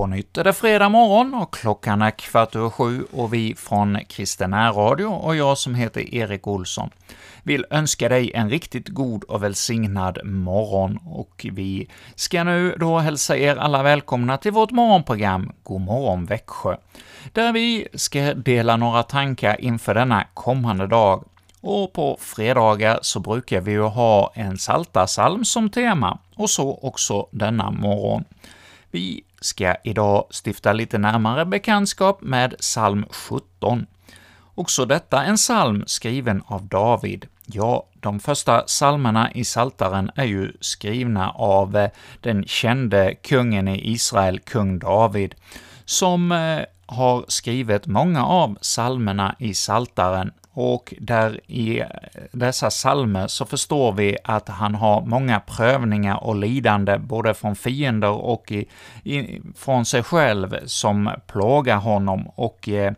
På nytt är det fredag morgon och klockan är kvart över sju och vi från Kristen Radio och jag som heter Erik Olsson vill önska dig en riktigt god och välsignad morgon, och vi ska nu då hälsa er alla välkomna till vårt morgonprogram God morgon Växjö, där vi ska dela några tankar inför denna kommande dag. Och på fredagar så brukar vi ju ha en saltasalm som tema, och så också denna morgon. Vi ska idag stifta lite närmare bekantskap med psalm 17. Också detta en psalm skriven av David. Ja, de första psalmerna i Saltaren är ju skrivna av eh, den kände kungen i Israel, kung David, som eh, har skrivit många av psalmerna i Saltaren och där i dessa salmer så förstår vi att han har många prövningar och lidande, både från fiender och i, i, från sig själv, som plågar honom, och eh,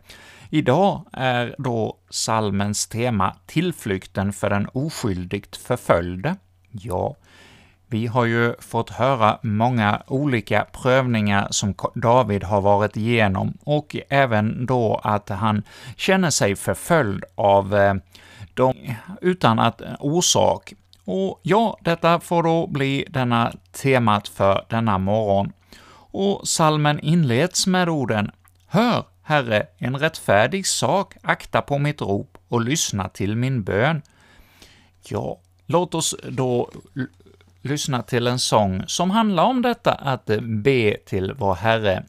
idag är då salmens tema tillflykten för den oskyldigt förföljde. Ja, vi har ju fått höra många olika prövningar som David har varit igenom, och även då att han känner sig förföljd av eh, dem utan att eh, orsak. Och ja, detta får då bli denna temat för denna morgon. Och salmen inleds med orden ”Hör, Herre, en rättfärdig sak, akta på mitt rop och lyssna till min bön.” Ja, låt oss då lyssna till en sång som handlar om detta att be till vår Herre.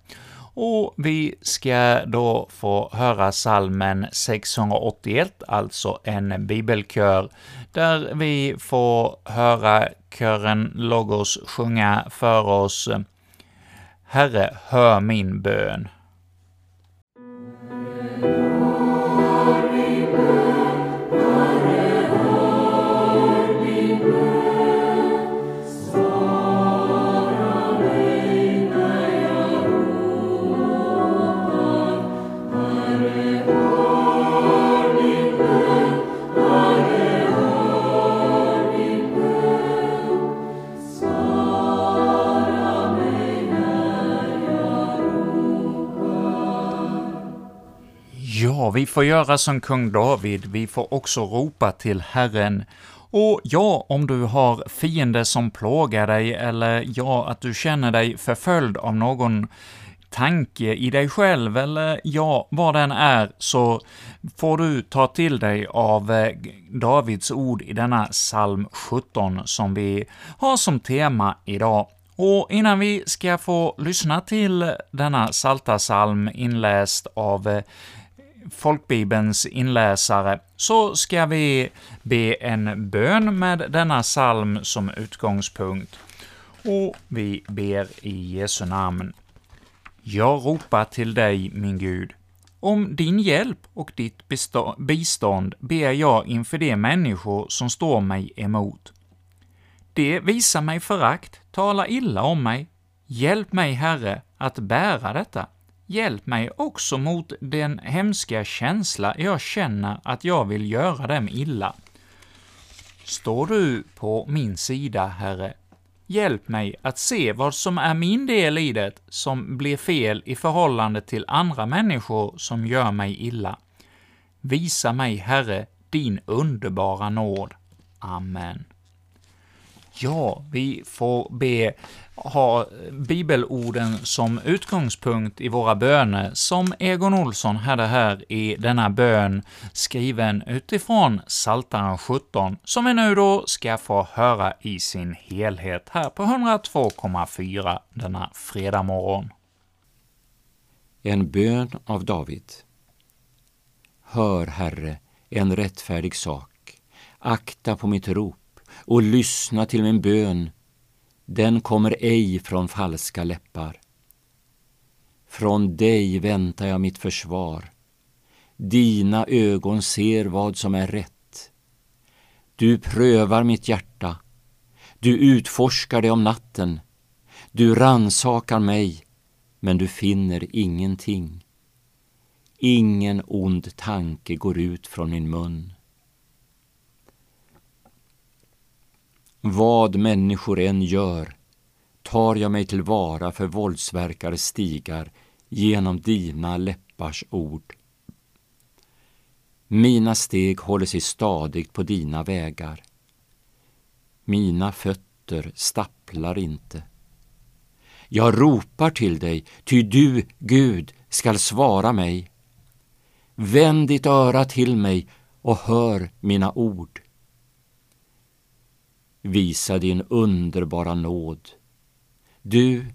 Och vi ska då få höra salmen 681, alltså en bibelkör, där vi får höra kören Logos sjunga för oss ”Herre, hör min bön”. Ja, vi får göra som kung David, vi får också ropa till Herren. Och ja, om du har fiender som plågar dig, eller ja, att du känner dig förföljd av någon tanke i dig själv, eller ja, vad den är, så får du ta till dig av eh, Davids ord i denna psalm 17, som vi har som tema idag. Och innan vi ska få lyssna till denna salta psalm inläst av eh, folkbibelns inläsare, så ska vi be en bön med denna psalm som utgångspunkt. Och vi ber i Jesu namn. Jag ropar till dig, min Gud. Om din hjälp och ditt bistånd ber jag inför de människor som står mig emot. De visar mig förakt, talar illa om mig. Hjälp mig, Herre, att bära detta. Hjälp mig också mot den hemska känsla jag känner att jag vill göra dem illa. Står du på min sida, Herre? Hjälp mig att se vad som är min del i det som blir fel i förhållande till andra människor som gör mig illa. Visa mig, Herre, din underbara nåd. Amen. Ja, vi får be ha bibelorden som utgångspunkt i våra böner, som Egon Olsson hade här i denna bön, skriven utifrån Psaltaren 17, som vi nu då ska få höra i sin helhet här på 102,4 denna fredag morgon. En bön av David. Hör, Herre, en rättfärdig sak. Akta på mitt rop och lyssna till min bön den kommer ej från falska läppar. Från dig väntar jag mitt försvar. Dina ögon ser vad som är rätt. Du prövar mitt hjärta. Du utforskar det om natten. Du ransakar mig, men du finner ingenting. Ingen ond tanke går ut från min mun. Vad människor än gör tar jag mig tillvara för våldsverkares stigar genom dina läppars ord. Mina steg håller sig stadigt på dina vägar. Mina fötter stapplar inte. Jag ropar till dig, ty du, Gud, skall svara mig. Vänd ditt öra till mig och hör mina ord. Visa din underbara nåd. Du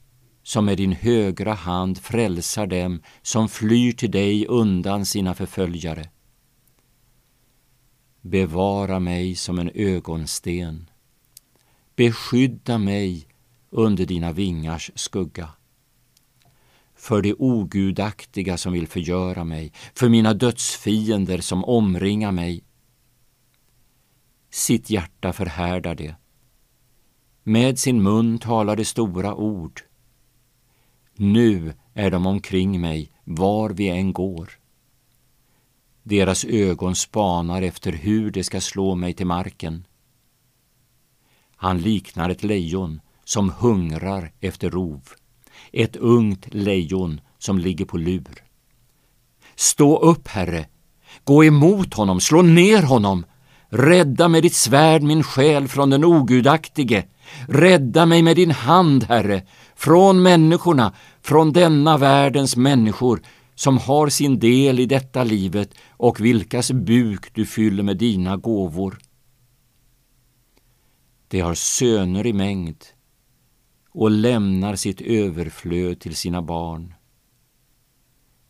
som med din högra hand frälsar dem som flyr till dig undan sina förföljare. Bevara mig som en ögonsten. Beskydda mig under dina vingars skugga. För de ogudaktiga som vill förgöra mig, för mina dödsfiender som omringar mig. Sitt hjärta förhärdar det. Med sin mun talar de stora ord. Nu är de omkring mig var vi än går. Deras ögon spanar efter hur de ska slå mig till marken. Han liknar ett lejon som hungrar efter rov, ett ungt lejon som ligger på lur. Stå upp, Herre, gå emot honom, slå ner honom, rädda med ditt svärd min själ från den ogudaktige, rädda mig med din hand, Herre, från människorna, från denna världens människor som har sin del i detta livet och vilkas buk du fyller med dina gåvor. De har söner i mängd och lämnar sitt överflöd till sina barn.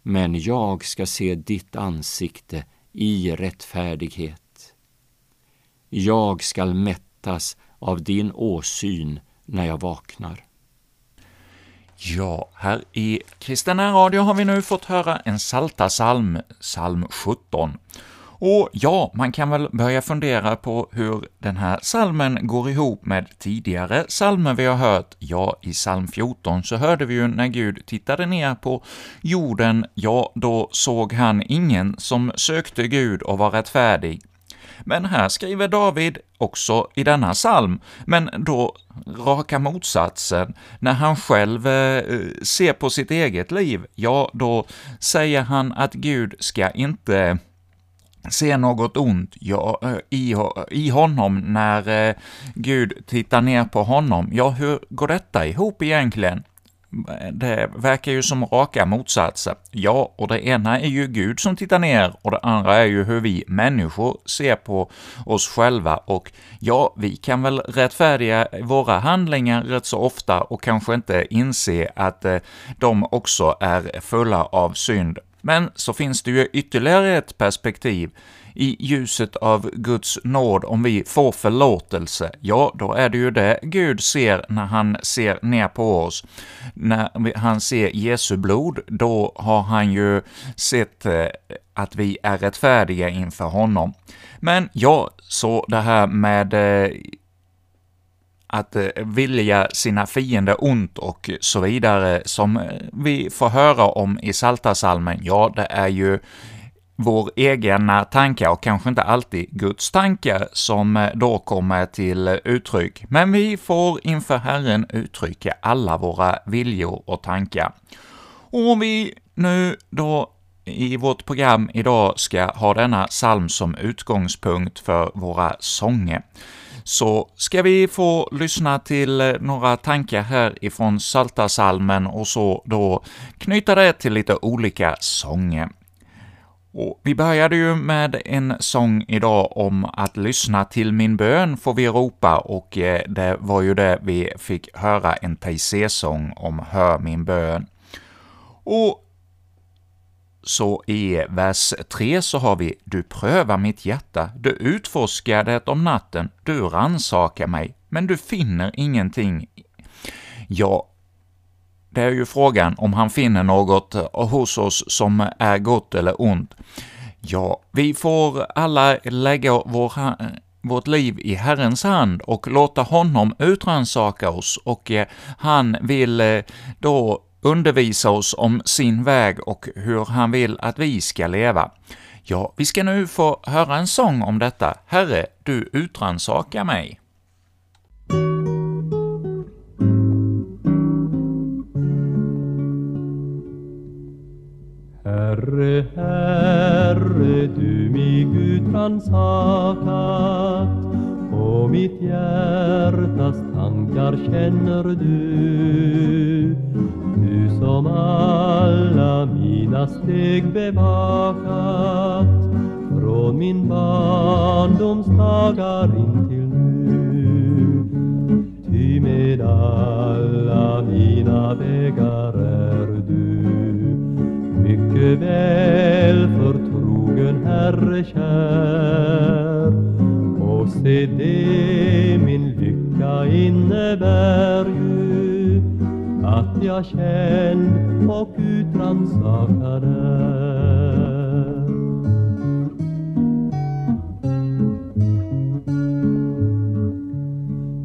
Men jag ska se ditt ansikte i rättfärdighet. Jag skall mättas av din åsyn när jag vaknar. Ja, här i Kristina Radio har vi nu fått höra en saltasalm, psalm 17. Och ja, man kan väl börja fundera på hur den här salmen går ihop med tidigare salmer vi har hört. Ja, i psalm 14 så hörde vi ju när Gud tittade ner på jorden, ja, då såg han ingen som sökte Gud och var rättfärdig. Men här skriver David också i denna psalm, men då raka motsatsen. När han själv eh, ser på sitt eget liv, ja, då säger han att Gud ska inte se något ont ja, eh, i, i honom när eh, Gud tittar ner på honom. Ja, hur går detta ihop egentligen? Det verkar ju som raka motsatser. Ja, och det ena är ju Gud som tittar ner, och det andra är ju hur vi människor ser på oss själva, och ja, vi kan väl rättfärdiga våra handlingar rätt så ofta och kanske inte inse att eh, de också är fulla av synd. Men så finns det ju ytterligare ett perspektiv. I ljuset av Guds nåd, om vi får förlåtelse, ja, då är det ju det Gud ser när han ser ner på oss. När han ser Jesu blod, då har han ju sett eh, att vi är rättfärdiga inför honom. Men ja, så det här med eh, att eh, vilja sina fiender ont och så vidare, som vi får höra om i Saltasalmen, ja, det är ju vår egna tankar och kanske inte alltid Guds tankar som eh, då kommer till uttryck, men vi får inför Herren uttrycka alla våra viljor och tankar. Och om vi nu då i vårt program idag ska ha denna psalm som utgångspunkt för våra sånger, så ska vi få lyssna till eh, några tankar här ifrån Saltasalmen och så då knyta det till lite olika sånger. Och vi började ju med en sång idag om att lyssna till min bön, får vi ropa, och eh, det var ju det vi fick höra en Taizé-sång om Hör min bön. Och så i vers 3 så har vi ”Du prövar mitt hjärta, du utforskar det om natten, du rannsakar mig, men du finner ingenting”. Ja, det är ju frågan om han finner något hos oss som är gott eller ont. Ja, vi får alla lägga vår, vårt liv i Herrens hand och låta honom utransaka oss, och eh, han vill eh, då undervisa oss om sin väg och hur han vill att vi ska leva. Ja, vi ska nu få höra en sång om detta. Herre, du utransakar mig. Herre, Herre, du mig utrannsakat och mitt hjärtas tankar känner du. Du som alla mina steg bevakat från min barndoms dagar intill nu. Ty med alla mina vägar är väl förtrogen Herre kär och se det min lycka innebär ju att jag känd och utransakad är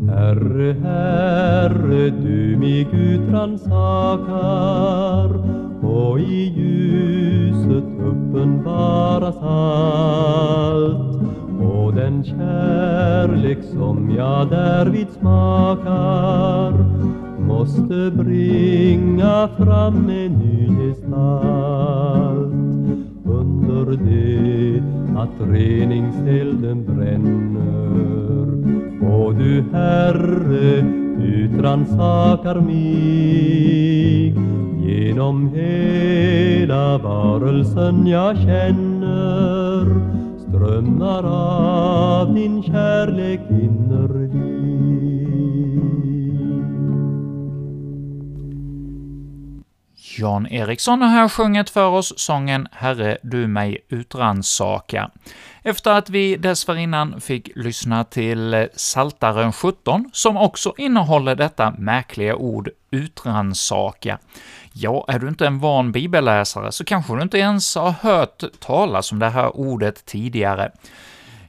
Herre, Herre, du mig utransakar och i ljuset uppenbaras allt. Och den kärlek som jag därvid smakar måste bringa fram en ny gestalt. Under det att reningselden bränner och du, Herre, utransakar mig genom hela varelsen jag känner strömmar av din kärlek innerlig. Jan Eriksson har här sjungit för oss sången ”Herre, du mig utransaka”. Efter att vi dessförinnan fick lyssna till Saltaren 17, som också innehåller detta märkliga ord ”utransaka”. Ja, är du inte en van bibelläsare så kanske du inte ens har hört talas om det här ordet tidigare.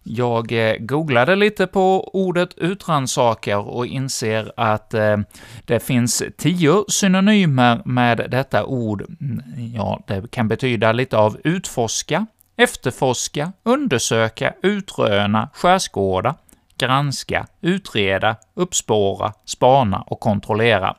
Jag eh, googlade lite på ordet utrannsakar och inser att eh, det finns tio synonymer med detta ord. Mm, ja, det kan betyda lite av utforska, efterforska, undersöka, utröna, skärskåda, granska, utreda, uppspåra, spana och kontrollera.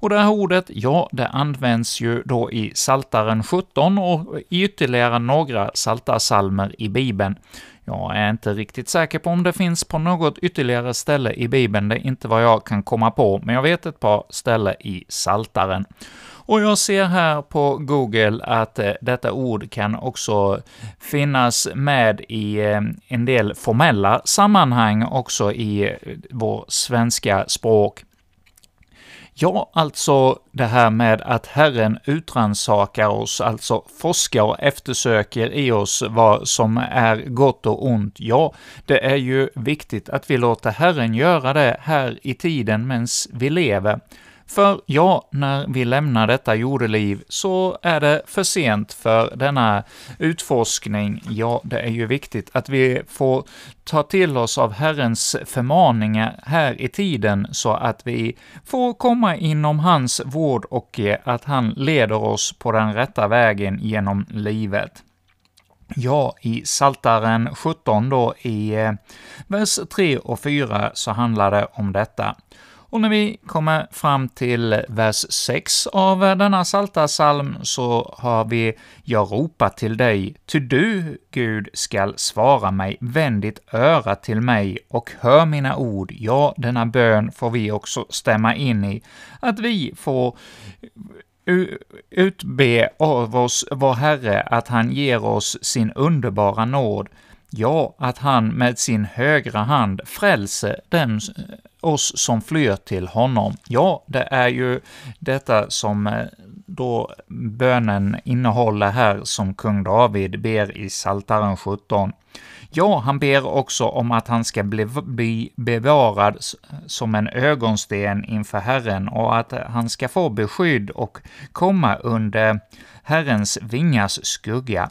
Och det här ordet, ja, det används ju då i Saltaren 17 och i ytterligare några saltarsalmer i Bibeln. Jag är inte riktigt säker på om det finns på något ytterligare ställe i Bibeln, det är inte vad jag kan komma på, men jag vet ett par ställen i Saltaren. Och jag ser här på Google att eh, detta ord kan också finnas med i eh, en del formella sammanhang också i eh, vår svenska språk. Ja, alltså det här med att Herren utransakar oss, alltså forskar och eftersöker i oss vad som är gott och ont. Ja, det är ju viktigt att vi låter Herren göra det här i tiden medan vi lever. För ja, när vi lämnar detta jordeliv så är det för sent för denna utforskning. Ja, det är ju viktigt att vi får ta till oss av Herrens förmaningar här i tiden, så att vi får komma inom hans vård och att han leder oss på den rätta vägen genom livet. Ja, i Saltaren 17 då, i eh, vers 3 och 4, så handlar det om detta. Och när vi kommer fram till vers 6 av denna salta psalm så har vi ”Jag ropar till dig, ty du, Gud, skall svara mig, vänd ditt öra till mig och hör mina ord”. Ja, denna bön får vi också stämma in i, att vi får utbe av oss, vår Herre, att han ger oss sin underbara nåd, ja, att han med sin högra hand frälser den oss som flyr till honom. Ja, det är ju detta som eh, då bönen innehåller här som kung David ber i Saltaren 17. Ja, han ber också om att han ska bli, bli bevarad som en ögonsten inför Herren och att han ska få beskydd och komma under Herrens vingars skugga.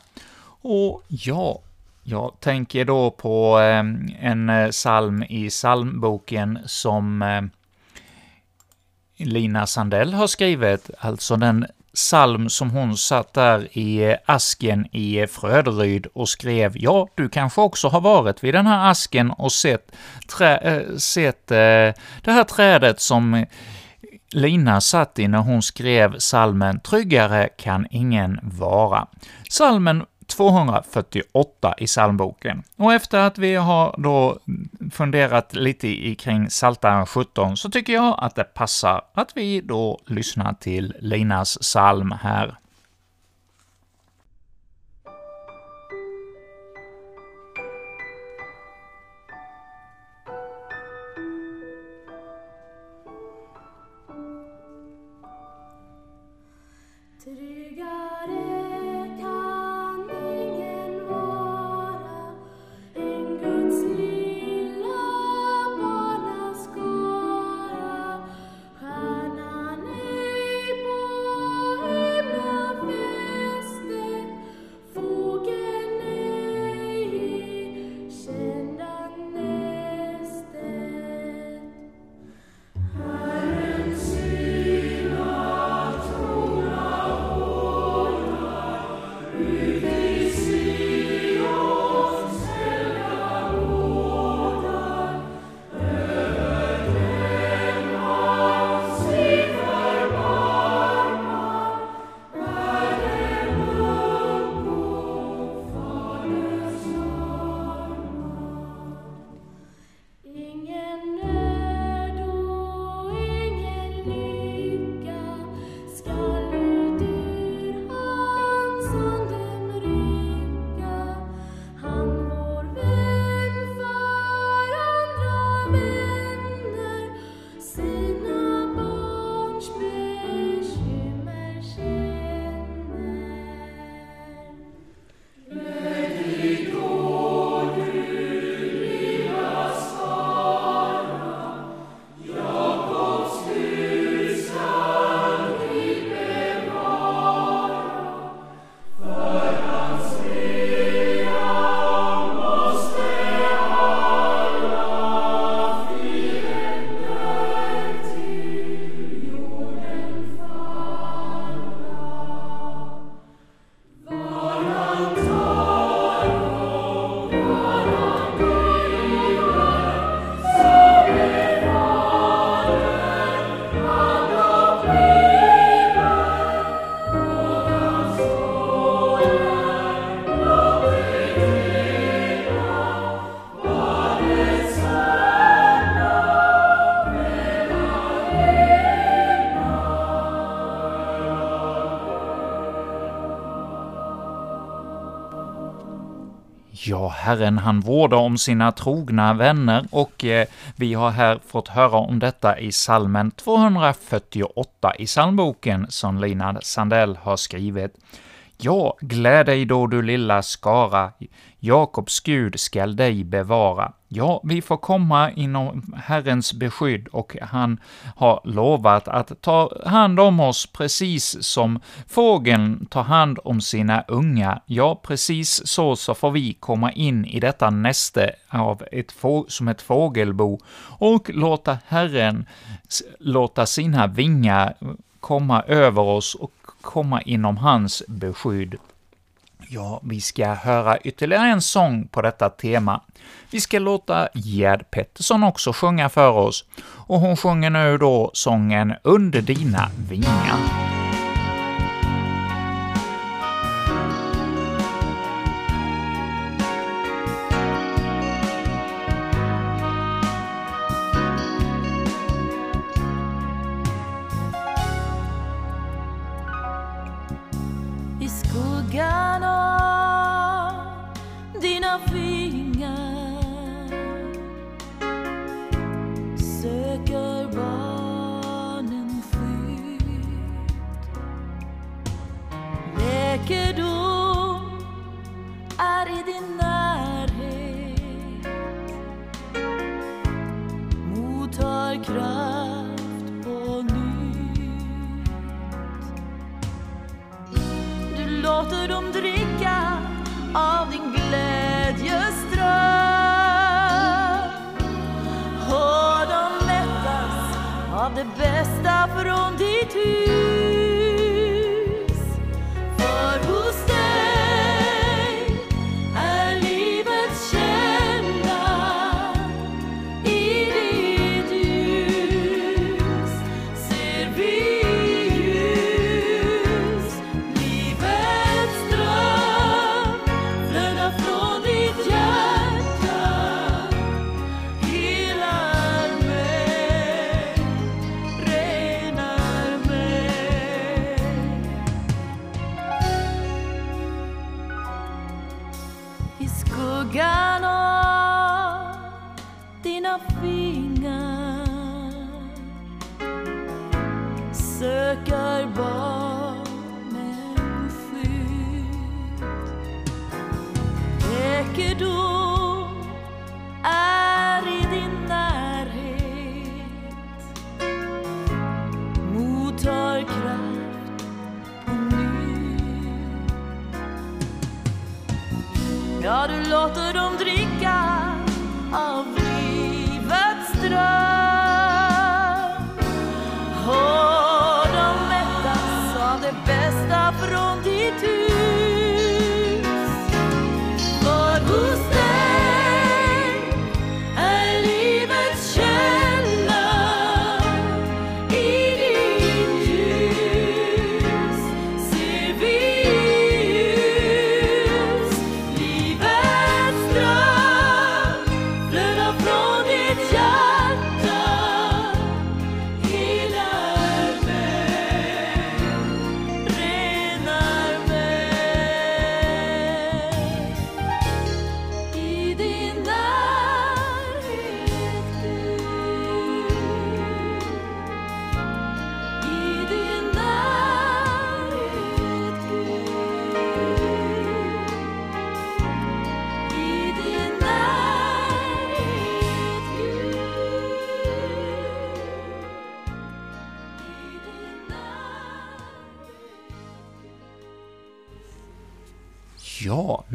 Och ja, jag tänker då på eh, en eh, psalm i psalmboken som eh, Lina Sandell har skrivit, alltså den psalm som hon satt där i eh, asken i eh, Fröderyd och skrev. Ja, du kanske också har varit vid den här asken och sett, trä, äh, sett äh, det här trädet som Lina satt i när hon skrev salmen ”Tryggare kan ingen vara”. Salmen 248 i psalmboken. Och efter att vi har då funderat lite kring Psaltaren 17 så tycker jag att det passar att vi då lyssnar till Linas psalm här. Herren han vårdar om sina trogna vänner och eh, vi har här fått höra om detta i salmen 248 i psalmboken som Lina Sandell har skrivit. Ja, gläd dig då du lilla skara, Jakobs Gud skall dig bevara. Ja, vi får komma inom Herrens beskydd och han har lovat att ta hand om oss precis som fågeln tar hand om sina unga. Ja, precis så så får vi komma in i detta näste av ett som ett fågelbo och låta Herren låta sina vingar komma över oss och komma inom hans beskydd. Ja, vi ska höra ytterligare en sång på detta tema. Vi ska låta Gerd Pettersson också sjunga för oss, och hon sjunger nu då sången ”Under dina vingar”. kraft på nytt. Du låter dem dricka av din glädjeström. och de mättas av det bästa från ditt hus.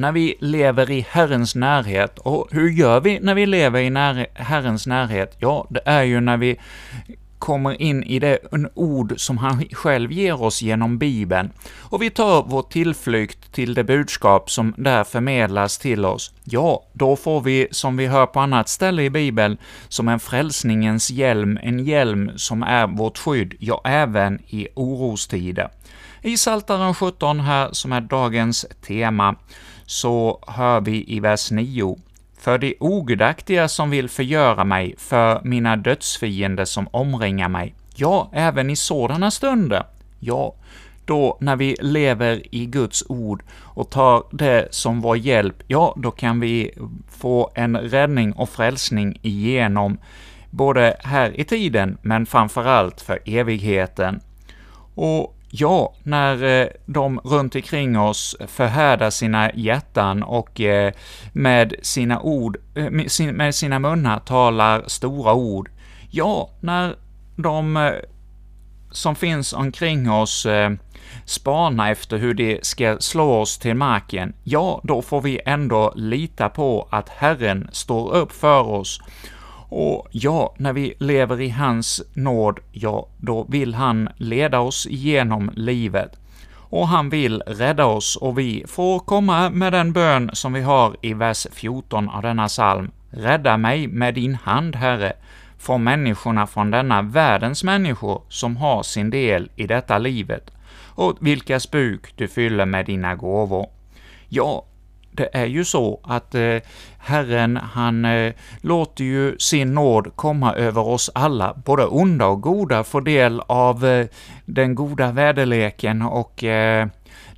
När vi lever i Herrens närhet. Och hur gör vi när vi lever i när Herrens närhet? Ja, det är ju när vi kommer in i det en ord som han själv ger oss genom Bibeln, och vi tar vår tillflykt till det budskap som där förmedlas till oss. Ja, då får vi, som vi hör på annat ställe i Bibeln, som en frälsningens hjälm, en hjälm som är vårt skydd, ja, även i orostider. I Psaltaren 17 här, som är dagens tema, så hör vi i vers 9 för de ogudaktiga som vill förgöra mig, för mina dödsfiender som omringar mig. Ja, även i sådana stunder. Ja, då när vi lever i Guds ord och tar det som vår hjälp, ja, då kan vi få en räddning och frälsning igenom, både här i tiden, men framför allt för evigheten. Och Ja, när eh, de runt omkring oss förhärdar sina hjärtan och eh, med sina ord, eh, med sina munnar talar stora ord. Ja, när de som finns omkring oss spana efter hur de ska slå oss till marken, ja, då får vi ändå lita på att Herren står upp för oss och ja, när vi lever i hans nåd, ja, då vill han leda oss genom livet. Och han vill rädda oss, och vi får komma med den bön som vi har i vers 14 av denna psalm. Rädda mig med din hand, Herre, från människorna från denna världens människor som har sin del i detta livet, och vilkas buk du fyller med dina gåvor. Ja, det är ju så att eh, Herren, han eh, låter ju sin nåd komma över oss alla, både onda och goda får del av eh, den goda väderleken och eh,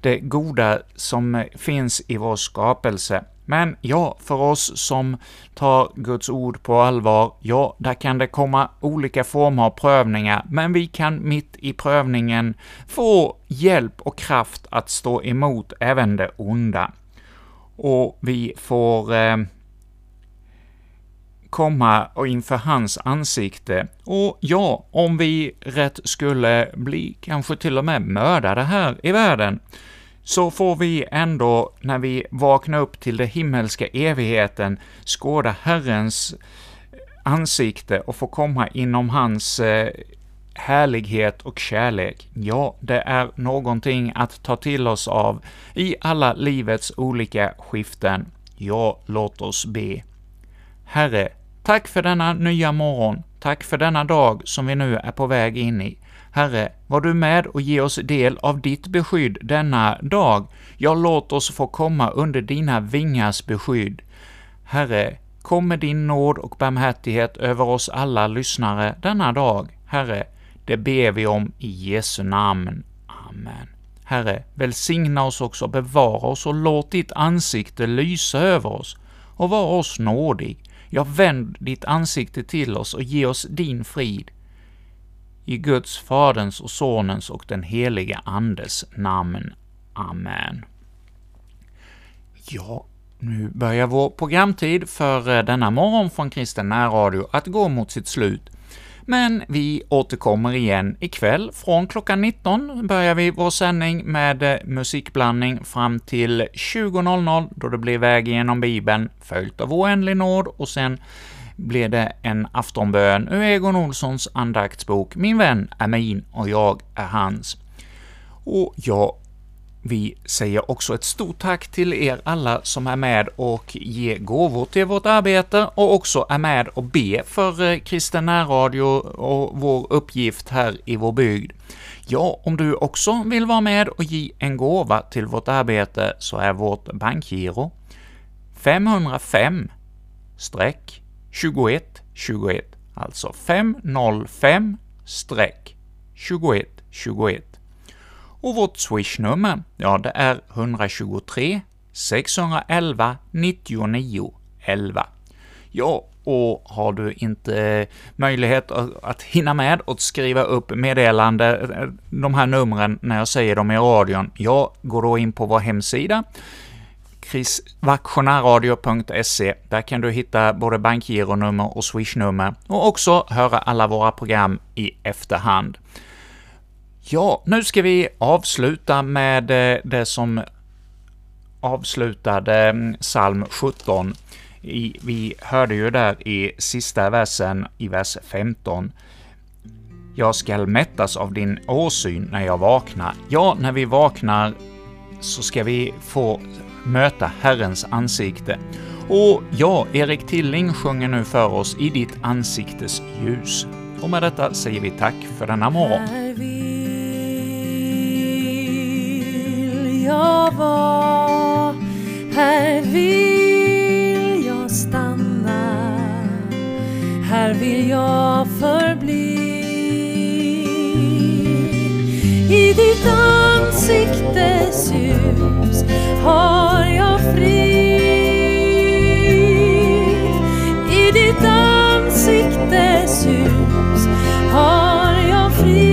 det goda som finns i vår skapelse. Men ja, för oss som tar Guds ord på allvar, ja, där kan det komma olika former av prövningar, men vi kan mitt i prövningen få hjälp och kraft att stå emot även det onda och vi får eh, komma inför hans ansikte. Och ja, om vi rätt skulle bli kanske till och med mördade här i världen, så får vi ändå, när vi vaknar upp till den himmelska evigheten, skåda Herrens ansikte och få komma inom hans eh, härlighet och kärlek, ja, det är någonting att ta till oss av i alla livets olika skiften. Ja, låt oss be. Herre, tack för denna nya morgon, tack för denna dag som vi nu är på väg in i. Herre, var du med och ge oss del av ditt beskydd denna dag. Ja, låt oss få komma under dina vingars beskydd. Herre, kom med din nåd och barmhärtighet över oss alla lyssnare denna dag. Herre, det ber vi om i Jesu namn. Amen. Herre, välsigna oss också, bevara oss och låt ditt ansikte lysa över oss och var oss nådig. Ja, vänd ditt ansikte till oss och ge oss din frid. I Guds, Faderns och Sonens och den helige Andes namn. Amen. Ja, nu börjar vår programtid för eh, denna morgon från Kristen närradio att gå mot sitt slut. Men vi återkommer igen ikväll. Från klockan 19 börjar vi vår sändning med eh, musikblandning fram till 20.00, då det blir Väg genom Bibeln, följt av Oändlig nåd, och sen blir det en aftonbön ur Egon Olssons andaktsbok ”Min vän är min och jag är hans”. Och jag vi säger också ett stort tack till er alla som är med och ger gåvor till vårt arbete och också är med och ber för eh, kristen närradio och vår uppgift här i vår bygd. Ja, om du också vill vara med och ge en gåva till vårt arbete så är vårt bankgiro 505 21 21, alltså 505 21 21. Och vårt swishnummer, ja, det är 123 611 99 11. Ja, och har du inte eh, möjlighet att hinna med att skriva upp meddelande, eh, de här numren, när jag säger dem i radion, ja, gå då in på vår hemsida, krisvaktionärradio.se. Där kan du hitta både bankgironummer och swishnummer, och också höra alla våra program i efterhand. Ja, nu ska vi avsluta med eh, det som avslutade mm, psalm 17. I, vi hörde ju där i sista versen, i vers 15, ”Jag skall mättas av din åsyn när jag vaknar”. Ja, när vi vaknar så ska vi få möta Herrens ansikte. Och ja, Erik Tilling sjunger nu för oss ”I ditt ansiktes ljus”. Och med detta säger vi tack för denna morgon. Jag vara, här vill jag stanna, här vill jag förbli. I ditt ansiktes ljus har jag frid. I ditt ansiktes ljus har jag frid.